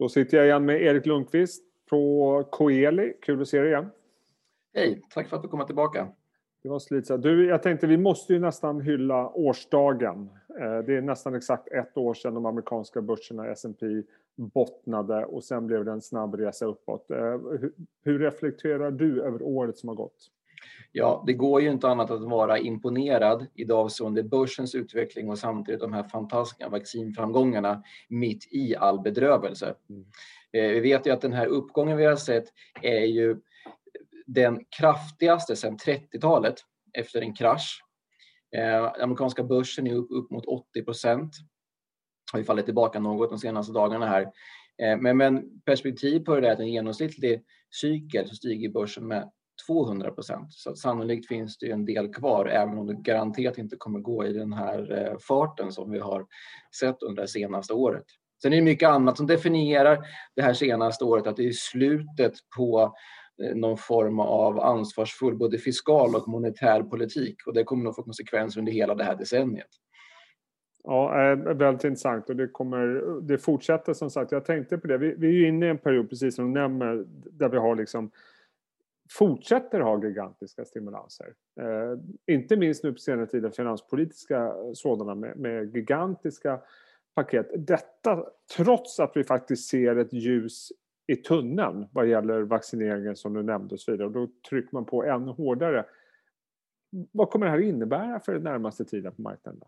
Då sitter jag igen med Erik Lundqvist på Coeli. Kul att se dig igen. Hej, tack för att du kom tillbaka. Det var slitsamt. Du, jag tänkte vi måste ju nästan hylla årsdagen. Eh, det är nästan exakt ett år sedan de amerikanska börserna S&P bottnade och sen blev det en snabb resa uppåt. Eh, hur reflekterar du över året som har gått? Ja, det går ju inte annat att vara imponerad i avseende börsens utveckling och samtidigt de här fantastiska vaccinframgångarna mitt i all bedrövelse. Mm. Eh, vi vet ju att den här uppgången vi har sett är ju den kraftigaste sedan 30-talet efter en krasch. Eh, amerikanska börsen är upp, upp mot 80 procent. Har ju fallit tillbaka något de senaste dagarna här. Eh, men, men perspektiv på det är att en genomsnittlig cykel så stiger börsen med 200 procent. Så sannolikt finns det en del kvar även om det garanterat inte kommer gå i den här eh, farten som vi har sett under det senaste året. Sen är det mycket annat som definierar det här senaste året att det är slutet på eh, någon form av ansvarsfull både fiskal och monetär politik och det kommer nog få konsekvenser under hela det här decenniet. Ja, eh, väldigt intressant och det, kommer, det fortsätter som sagt. Jag tänkte på det. Vi, vi är ju inne i en period, precis som du nämner, där vi har liksom fortsätter ha gigantiska stimulanser. Eh, inte minst nu på senare tid finanspolitiska eh, sådana med, med, gigantiska paket. Detta trots att vi faktiskt ser ett ljus i tunneln vad gäller vaccineringen som du nämnde och så vidare. Och då trycker man på ännu hårdare. Vad kommer det här innebära för den närmaste tiden på marknaden?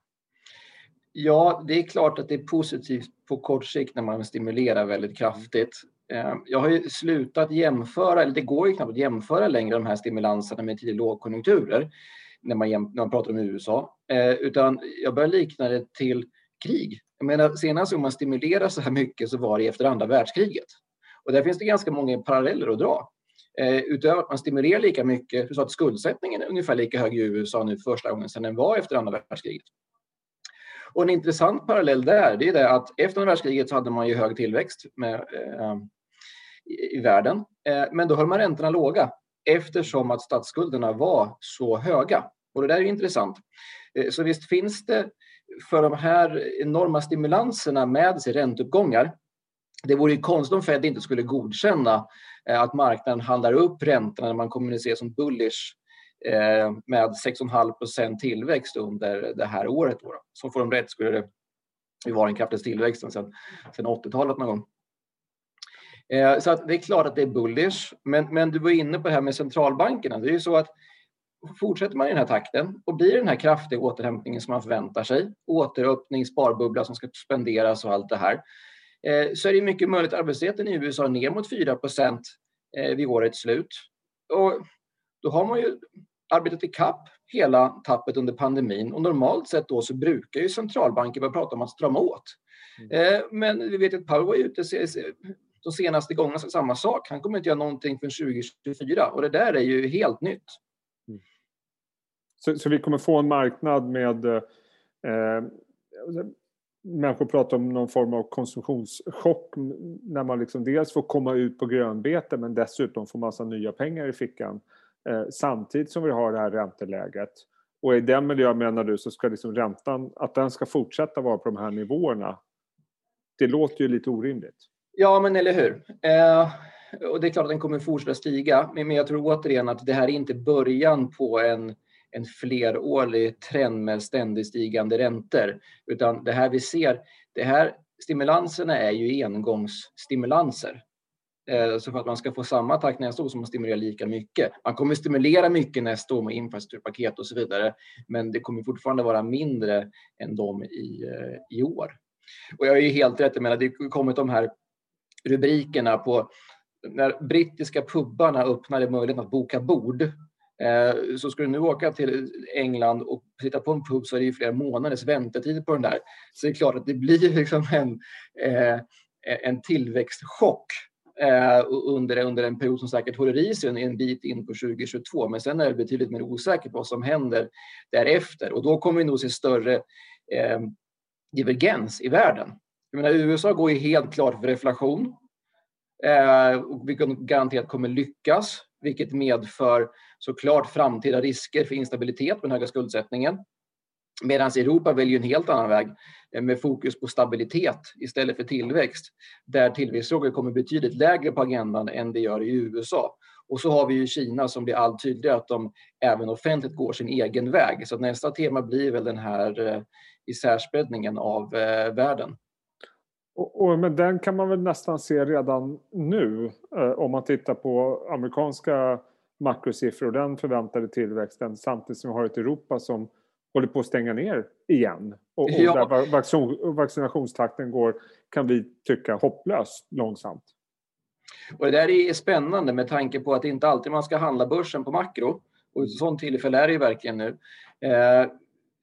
Ja, det är klart att det är positivt på kort sikt när man stimulerar väldigt kraftigt. Eh, jag har ju slutat jämföra, eller det går ju knappt att jämföra längre de här stimulanserna med tidiga lågkonjunkturer när man, när man pratar om USA, eh, utan jag börjar likna det till krig. Jag menar, senast man stimulerade så här mycket så var det efter andra världskriget. Och där finns det ganska många paralleller att dra. Eh, utöver att man stimulerar lika mycket, så att skuldsättningen är ungefär lika hög i USA nu första gången sedan den var efter andra världskriget. Och en intressant parallell där, det är det att efter andra världskriget så hade man ju hög tillväxt med, eh, i, i, världen. Eh, men då höll man räntorna låga eftersom att statsskulderna var så höga. Och det där är intressant. Eh, så visst finns det för de här enorma stimulanserna med sig ränteuppgångar. Det vore ju konstigt om Fed inte skulle godkänna eh, att marknaden handlar upp räntorna när man kommunicerar som bullish Eh, med 6,5 procent tillväxt under det här året. Då. Så får de rätt skulle det vara den kraftigaste tillväxten sedan, sedan 80-talet någon gång. Eh, så att det är klart att det är bullish, men, men du var inne på det här med centralbankerna. Det är ju så att fortsätter man i den här takten och blir den här kraftiga återhämtningen som man förväntar sig, återöppning, sparbubbla som ska spenderas och allt det här, eh, så är det mycket möjligt att arbetslösheten i USA är ner mot 4 procent vid årets slut. Och då har man ju arbetat ikapp hela tappet under pandemin och normalt sett då så brukar ju centralbanker börja prata om att strama åt. Mm. Eh, men vi vet att Powell var ute de senaste gångerna samma sak. Han kommer inte göra någonting för 2024 och det där är ju helt nytt. Mm. Så, så, vi kommer få en marknad med eh, människor pratar om någon form av konsumtionschock när man liksom dels får komma ut på grönbete men dessutom får massa nya pengar i fickan eh, samtidigt som vi har det här ränteläget. Och i den miljön menar du så ska liksom räntan, att den ska fortsätta vara på de här nivåerna. Det låter ju lite orimligt. Ja, men eller hur. Eh, och det är klart att den kommer fortsätta stiga, men, men jag tror återigen att det här är inte början på en en flerårig trend med ständigt stigande räntor. Utan det här vi ser, det här stimulanserna är ju engångsstimulanser. Eh, så för att man ska få samma takt nästa år som man stimulerar lika mycket. Man kommer stimulera mycket nästa år med infrastrukturpaket och så vidare, men det kommer fortfarande vara mindre än de i, eh, i år. Och jag är ju helt rätt, jag menar det har kommit de här rubrikerna på när brittiska pubbarna öppnade möjligheten att boka bord eh, så ska du nu åka till England och sitta på en pub så är det ju flera månaders väntetid på den där. Så det är klart att det blir liksom en, en tillväxtchock eh, under, under en period som säkert håller i sig en, en bit in på 2022. Men sen är det betydligt mer osäkert vad som händer därefter och då kommer vi nog se större eh, divergens i världen. Jag menar, USA går ju helt klart för reflation eh, och garanterat kommer lyckas, vilket medför såklart framtida risker för instabilitet med den höga skuldsättningen. Medan Europa väljer en helt annan väg eh, med fokus på stabilitet istället för tillväxt. Där tillväxtfrågor kommer betydligt lägre på agendan än det gör i USA. Och så har vi ju Kina som blir allt tydligare att de även offentligt går sin egen väg. Så nästa tema blir väl den här eh, av eh, världen. Och, och, men den kan man väl nästan se redan nu eh, om man tittar på amerikanska makrosiffror och den förväntade tillväxten samtidigt som vi har ett Europa som håller på att stänga ner igen. Och, och ja. där vaccin, vaccinationstakten går, kan vi tycka, hopplöst långsamt. Och det där är spännande med tanke på att det inte alltid man ska handla börsen på makro. Och ett sånt tillfälle är det ju verkligen nu. Eh,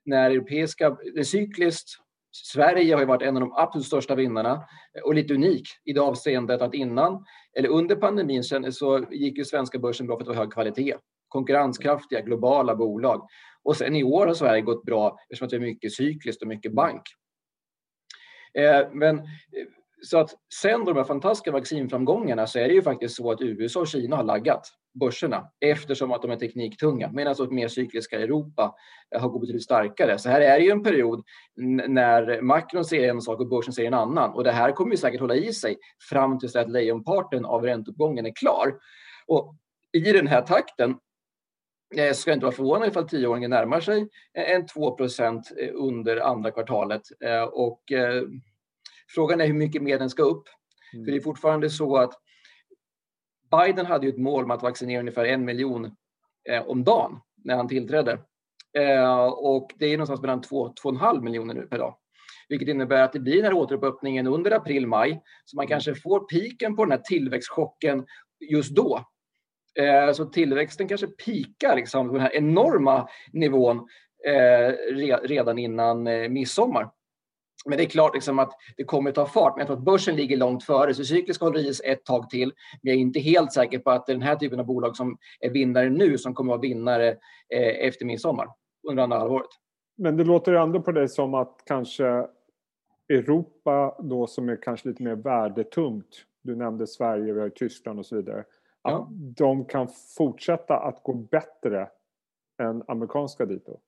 när europeiska, det cykliskt, Sverige har ju varit en av de absolut största vinnarna och lite unik i det avseendet att innan, eller under pandemin så gick ju svenska börsen bra för att det var hög kvalitet. Konkurrenskraftiga globala bolag. Och sen i år har Sverige gått bra eftersom det är mycket cykliskt och mycket bank. Eh, men eh, så att sen de här fantastiska vaccinframgångarna så är det ju faktiskt så att USA och Kina har laggat börserna eftersom att de är tekniktunga medan ett mer cykliska Europa eh, har gått betydligt starkare. Så här är det ju en period när makron ser en sak och börsen ser en annan och det här kommer ju säkert hålla i sig fram tills att lejonparten av ränteuppgången är klar. Och i den här takten jag ska inte vara förvånad ifall tioåringen närmar sig en 2% under andra kvartalet. Eh, och eh, Frågan är hur mycket mer den ska upp. Mm. För det är fortfarande så att Biden hade ju ett mål om att vaccinera ungefär en miljon eh, om dagen när han tillträdde. Eh, och det är någonstans mellan 2-2,5 miljoner nu per dag. Vilket innebär att det blir den här återöppningen under april-maj. Så man mm. kanske får piken på den här tillväxtchocken just då. Eh, så tillväxten kanske pikar liksom på den här enorma nivån eh, redan innan eh, midsommar. Men det är klart liksom att det kommer ta fart. Men jag tror att börsen ligger långt före, så cykliska håller i sig ett tag till. Men jag är inte helt säker på att det är den här typen av bolag som är vinnare nu som kommer att vara vinnare eh, efter midsommar, under andra halvåret. Men det låter ändå på dig som att kanske Europa då som är kanske lite mer värdetungt, du nämnde Sverige, vi har Tyskland och så vidare, att ja. de kan fortsätta att gå bättre än amerikanska dito?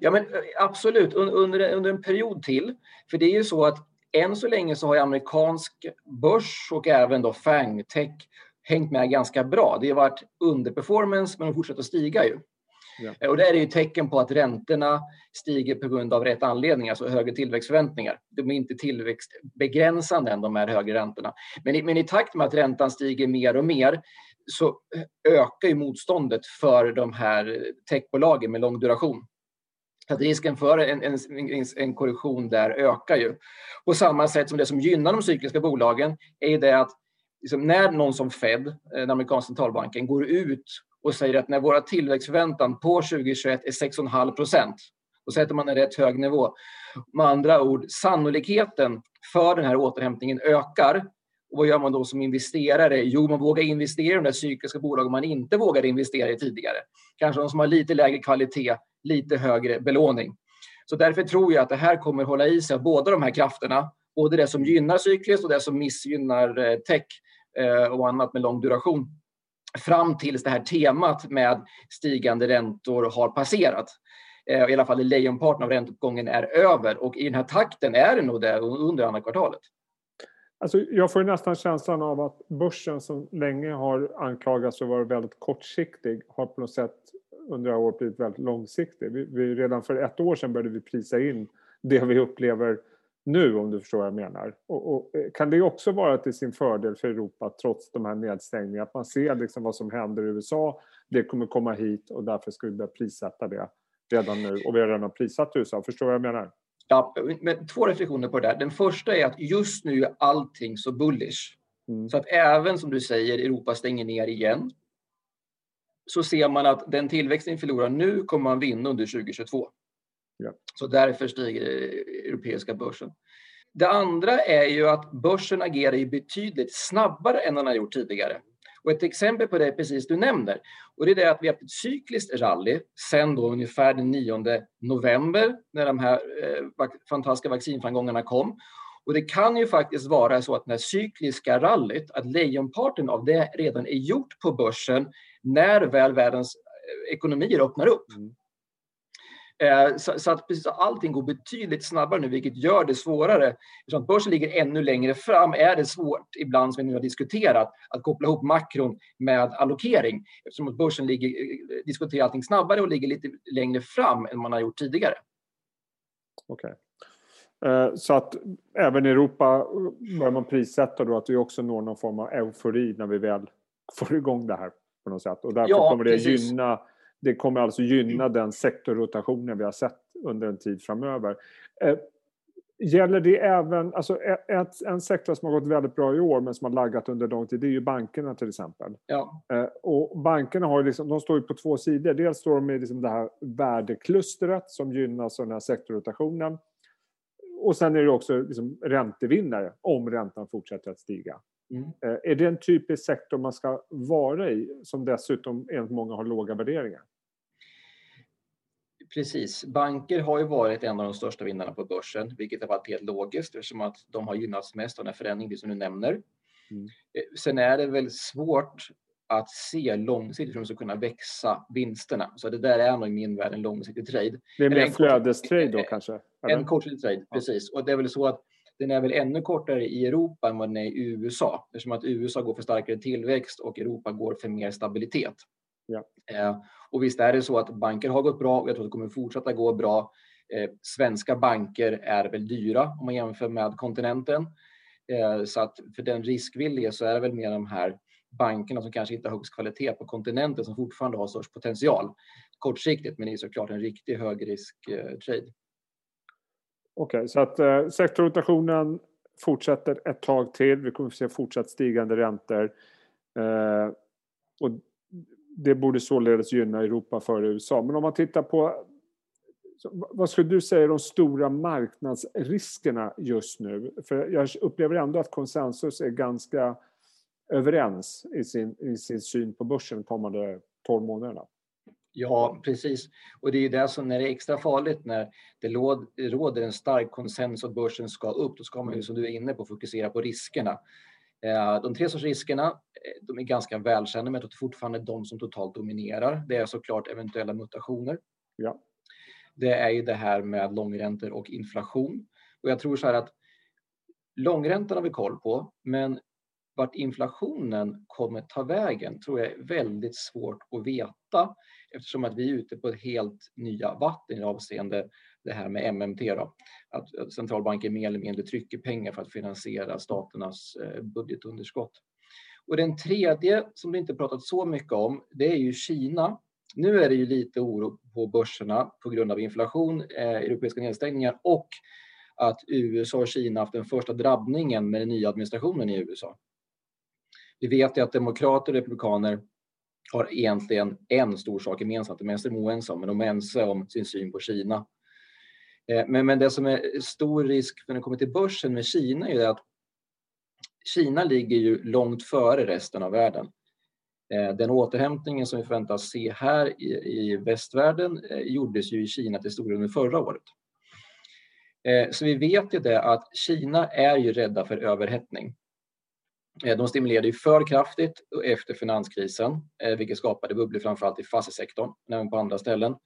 Ja, men eh, absolut, under, under en period till. För det är ju så att än så länge så har amerikansk börs och även då FANG, tech, hängt med ganska bra. Det har varit underperformance, men de fortsätter att stiga ju. Ja. Eh, och det är ju tecken på att räntorna stiger på grund av rätt anledningar, alltså högre tillväxtförväntningar. De är inte tillväxtbegränsande än de här högre räntorna. Men i, men i takt med att räntan stiger mer och mer så eh, ökar ju motståndet för de här techbolagen med lång duration. Så att risken för en, en, en korrektion där ökar ju. På samma sätt som det som gynnar de cykliska bolagen är det att liksom när någon som Fed, eh, den amerikanska centralbanken, går ut och säger att när våra tillväxtförväntan på 2021 är 6,5 procent, då sätter man en rätt hög nivå. Med andra ord, sannolikheten för den här återhämtningen ökar. Och vad gör man då som investerare? Jo, man vågar investera i de där cykliska bolagen man inte vågade investera i tidigare. Kanske de som har lite lägre kvalitet, lite högre belåning. Så därför tror jag att det här kommer hålla i sig båda de här krafterna. Både det som gynnar cykliskt och det som missgynnar eh, tech eh, och annat med lång duration. Fram tills det här temat med stigande räntor har passerat. Eh, I alla fall lejonparten av ränteuppgången är över och i den här takten är det nog det under andra kvartalet. Alltså, jag får nästan känslan av att börsen som länge har anklagats för att vara väldigt kortsiktig har på något sätt under året blivit väldigt långsiktig. Vi, vi, redan för ett år sedan började vi prisa in det vi upplever nu om du förstår vad jag menar. Och, och, eh, kan det också vara till sin fördel för Europa trots de här nedstängningarna? Att man ser liksom vad som händer i USA, det kommer komma hit och därför ska vi börja prissätta det redan nu. Och vi har redan prissatt USA, förstår du vad jag menar? Ja, men två reflektioner på det där. Den första är att just nu är allting så bullish. Mm. Så att även som du säger, Europa stänger ner igen så ser man att den tillväxten vi förlorar nu kommer man vinna under 2022. Ja. Så därför stiger europeiska börsen. Det andra är ju att börsen agerar ju betydligt snabbare än den har gjort tidigare. Och ett exempel på det är precis du nämner. Och det är det att vi har haft ett cykliskt rally sen då ungefär den 9 november när de här eh, fantastiska vaccinframgångarna kom. Och det kan ju faktiskt vara så att det cykliska rallyt, att lejonparten av det redan är gjort på börsen när väl världens eh, ekonomier öppnar upp. Mm. Eh, så, så, att precis allting går betydligt snabbare nu, vilket gör det svårare. Eftersom börsen ligger ännu längre fram är det svårt, ibland som vi nu har diskuterat, att koppla ihop makron med allokering. Eftersom börsen ligger, eh, diskuterar allting snabbare och ligger lite längre fram än man har gjort tidigare. Okej. Okay. Så att även i Europa börjar man prissätta då att vi också når någon form av eufori när vi väl får igång det här på något sätt. Och därför ja, kommer det precis. gynna det kommer alltså gynna den sektorrotationen vi har sett under en tid framöver. Eh, gäller det även, alltså ett, en sektor som har gått väldigt bra i år men som har laggat under lång tid, det är ju bankerna till exempel. Ja. Eh, och bankerna har liksom, de står ju på två sidor. Dels står de i liksom det här värdeklustret som gynnas av den här sektorrotationen. Och sen är det också liksom räntevinnare om räntan fortsätter att stiga. Mm. Eh, är det en typisk sektor man ska vara i som dessutom enligt många har låga värderingar? Precis. Banker har ju varit en av de största vinnarna på börsen, vilket har varit helt logiskt eftersom att de har gynnats mest av den förändring som du nämner. Mm. Eh, sen är det väl svårt att se långsiktigt hur de ska kunna växa vinsterna. Så det där är nog i min värld en långsiktig trade. Det är mer flödestrade då kanske? Eller? En kortsiktig trade, ja. precis. Och det är väl så att den är väl ännu kortare i Europa än vad den är i USA eftersom att USA går för starkare tillväxt och Europa går för mer stabilitet. Ja. Eh, och visst är det så att banker har gått bra och jag tror att det kommer fortsätta gå bra. Eh, svenska banker är väl dyra om man jämför med kontinenten. Eh, så att för den riskvillige så är det väl mer de här bankerna som kanske inte har högst kvalitet på kontinenten som fortfarande har störst potential kortsiktigt, men det är såklart en riktig högrisk-trade. Okej, okay, så att eh, sektorrotationen fortsätter ett tag till. Vi kommer att se fortsatt stigande räntor. Eh, och det borde således gynna Europa före USA. Men om man tittar på vad skulle du säga är de stora marknadsriskerna just nu? För jag upplever ändå att konsensus är ganska överens i sin, i sin syn på börsen de kommande 12 månaderna. Ja, precis. Och det är ju det som när det är extra farligt när det råder en stark konsensus att börsen ska upp. Då ska man ju som du är inne på fokusera på riskerna. Eh, de tre sorts riskerna eh, de är ganska välkända, men jag tror fortfarande de som totalt dominerar. Det är såklart eventuella mutationer. Ja. Det är ju det här med långräntor och inflation. Och jag tror så här att långräntan har vi koll på, men vart inflationen kommer ta vägen tror jag är väldigt svårt att veta eftersom att vi är ute på helt nya vatten avseende det här med MMT. Då. Att centralbanken mer eller mindre trycker pengar för att finansiera staternas eh, budgetunderskott. Och den tredje som det inte pratat så mycket om, det är ju Kina. Nu är det ju lite oro på börserna på grund av inflation, eh, europeiska nedstängningar och att USA och Kina haft den första drabbningen med den nya administrationen i USA. Vi vet ju att demokrater och republikaner har egentligen en stor sak gemensamt, det mesta är de oense om, men de är ense om sin syn på Kina. Eh, men, men det som är stor risk när det kommer till börsen med Kina är att Kina ligger ju långt före resten av världen. Eh, den återhämtningen som vi förväntas se här i, i västvärlden eh, gjordes ju i Kina till stor del förra året. Så vi vet ju det att Kina är ju rädda för överhettning. Eh, de stimulerade ju för kraftigt efter finanskrisen, eh, vilket skapade bubblor framförallt i fastighetssektorn, men även på andra ställen.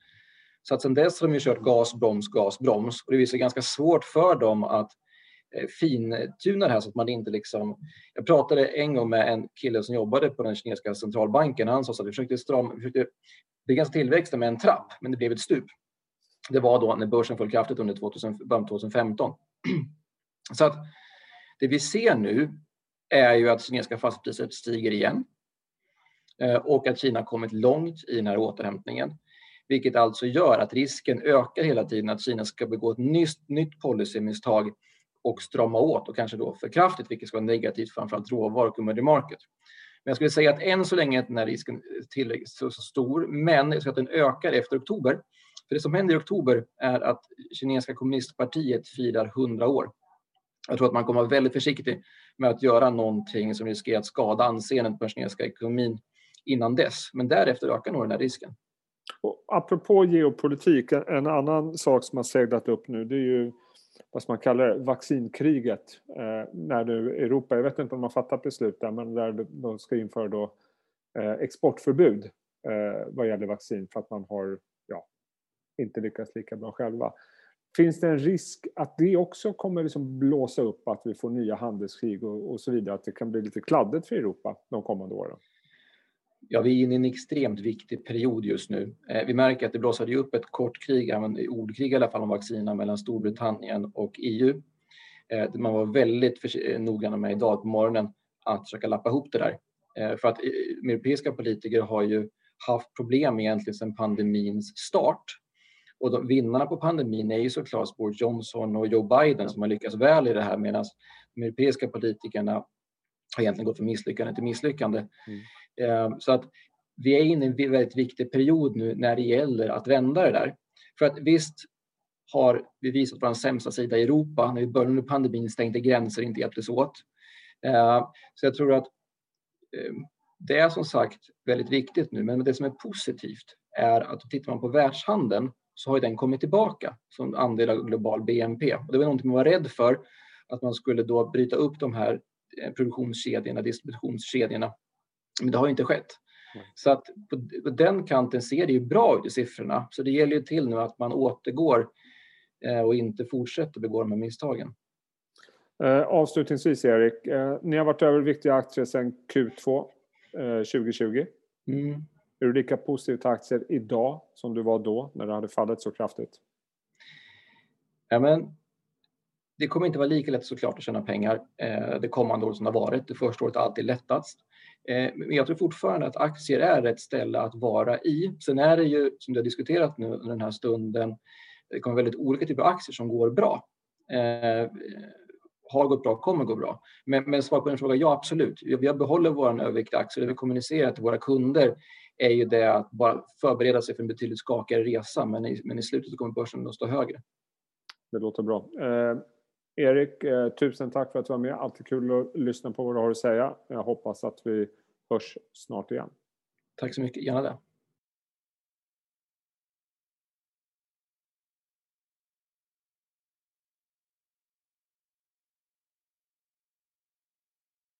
Så att sedan dess har de ju kört gas, broms, gas, broms och det visar ganska svårt för dem att eh, fintuna det här så att man inte liksom... Jag pratade en gång med en kille som jobbade på den kinesiska centralbanken. Han sa att vi försökte, stram, vi försökte begränsa tillväxten med en trapp, men det blev ett stup. Det var då när börsen föll kraftigt under 2000, 2015. Så att det vi ser nu är ju att kinesiska fastighetspriset stiger igen eh, och att Kina kommit långt i den här återhämtningen. Vilket alltså gör att risken ökar hela tiden att Kina ska begå ett nytt, nytt policymisstag och strama åt och kanske då för kraftigt, vilket ska vara negativt för framförallt råvaror och emerging market. Men jag skulle säga att än så länge är den här risken tillräckligt så stor, men jag tror att den ökar efter oktober. För det som händer i oktober är att kinesiska kommunistpartiet firar 100 år. Jag tror att man kommer vara väldigt försiktig med att göra någonting som riskerar att skada anseendet på den kinesiska ekonomin innan dess. Men därefter ökar nog den här risken. Och apropå geopolitik, en annan sak som har seglat upp nu det är ju vad ska man kalla det, vaccinkriget. Eh, när nu Europa, jag vet inte om man fattat beslut där, men där de ska införa då eh, exportförbud eh, vad gäller vaccin för att man har ja, inte lyckats lika bra själva. Finns det en risk att det också kommer liksom blåsa upp, att vi får nya handelskrig och, och så vidare, att det kan bli lite kladdigt för Europa de kommande åren? Ja, vi är inne i en extremt viktig period just nu. Eh, vi märker att det blossade upp ett kort krig, ordkrig i alla fall om vaccinerna mellan Storbritannien och EU. Eh, man var väldigt eh, noggrann noggranna med idag på morgonen att försöka lappa ihop det där. Eh, för att eh, europeiska politiker har ju haft problem egentligen sedan pandemins start. Och de, vinnarna på pandemin är ju såklart Boris Johnson och Joe Biden som har lyckats väl i det här medan de europeiska politikerna har egentligen gått från misslyckande till misslyckande. Mm. Eh, så att vi är inne i en väldigt viktig period nu när det gäller att vända det där. För att visst har vi visat vår sämsta sida i Europa. När vi började med pandemin stängde gränser inte hjälptes åt. Eh, så jag tror att eh, det är som sagt väldigt viktigt nu, men det som är positivt är att tittar man på världshandeln så har den kommit tillbaka som andel av global BNP. Och det var någonting man var rädd för, att man skulle då bryta upp de här produktionskedjorna, distributionskedjorna men det har inte skett. Mm. Så att på den kanten ser det ju bra ut i siffrorna. Så det gäller ju till nu att man återgår eh, och inte fortsätter begå de här misstagen. Eh, avslutningsvis Erik, eh, ni har varit över viktiga aktier sedan Q2 2020. Mm. Är du lika positiv till aktier idag som du var då när det hade fallit så kraftigt? Ja, men det kommer inte vara lika lätt såklart att tjäna pengar eh, det kommande året som det har varit. Det första året är alltid lättast. Eh, men jag tror fortfarande att aktier är ett ställe att vara i. Sen är det ju, som vi har diskuterat nu under den här stunden, det kommer väldigt olika typer av aktier som går bra. Eh, har gått bra, kommer gå bra. Men, men svar på din fråga, ja absolut. Vi behåller vår övervikt aktier. Det vi kommunicerar till våra kunder är ju det att bara förbereda sig för en betydligt skakigare resa. Men i, men i slutet kommer börsen att stå högre. Det låter bra. Eh, Erik, eh, tusen tack för att du var med. Alltid kul att lyssna på vad du har att säga. Jag hoppas att vi hörs snart igen. Tack så mycket. Gärna det.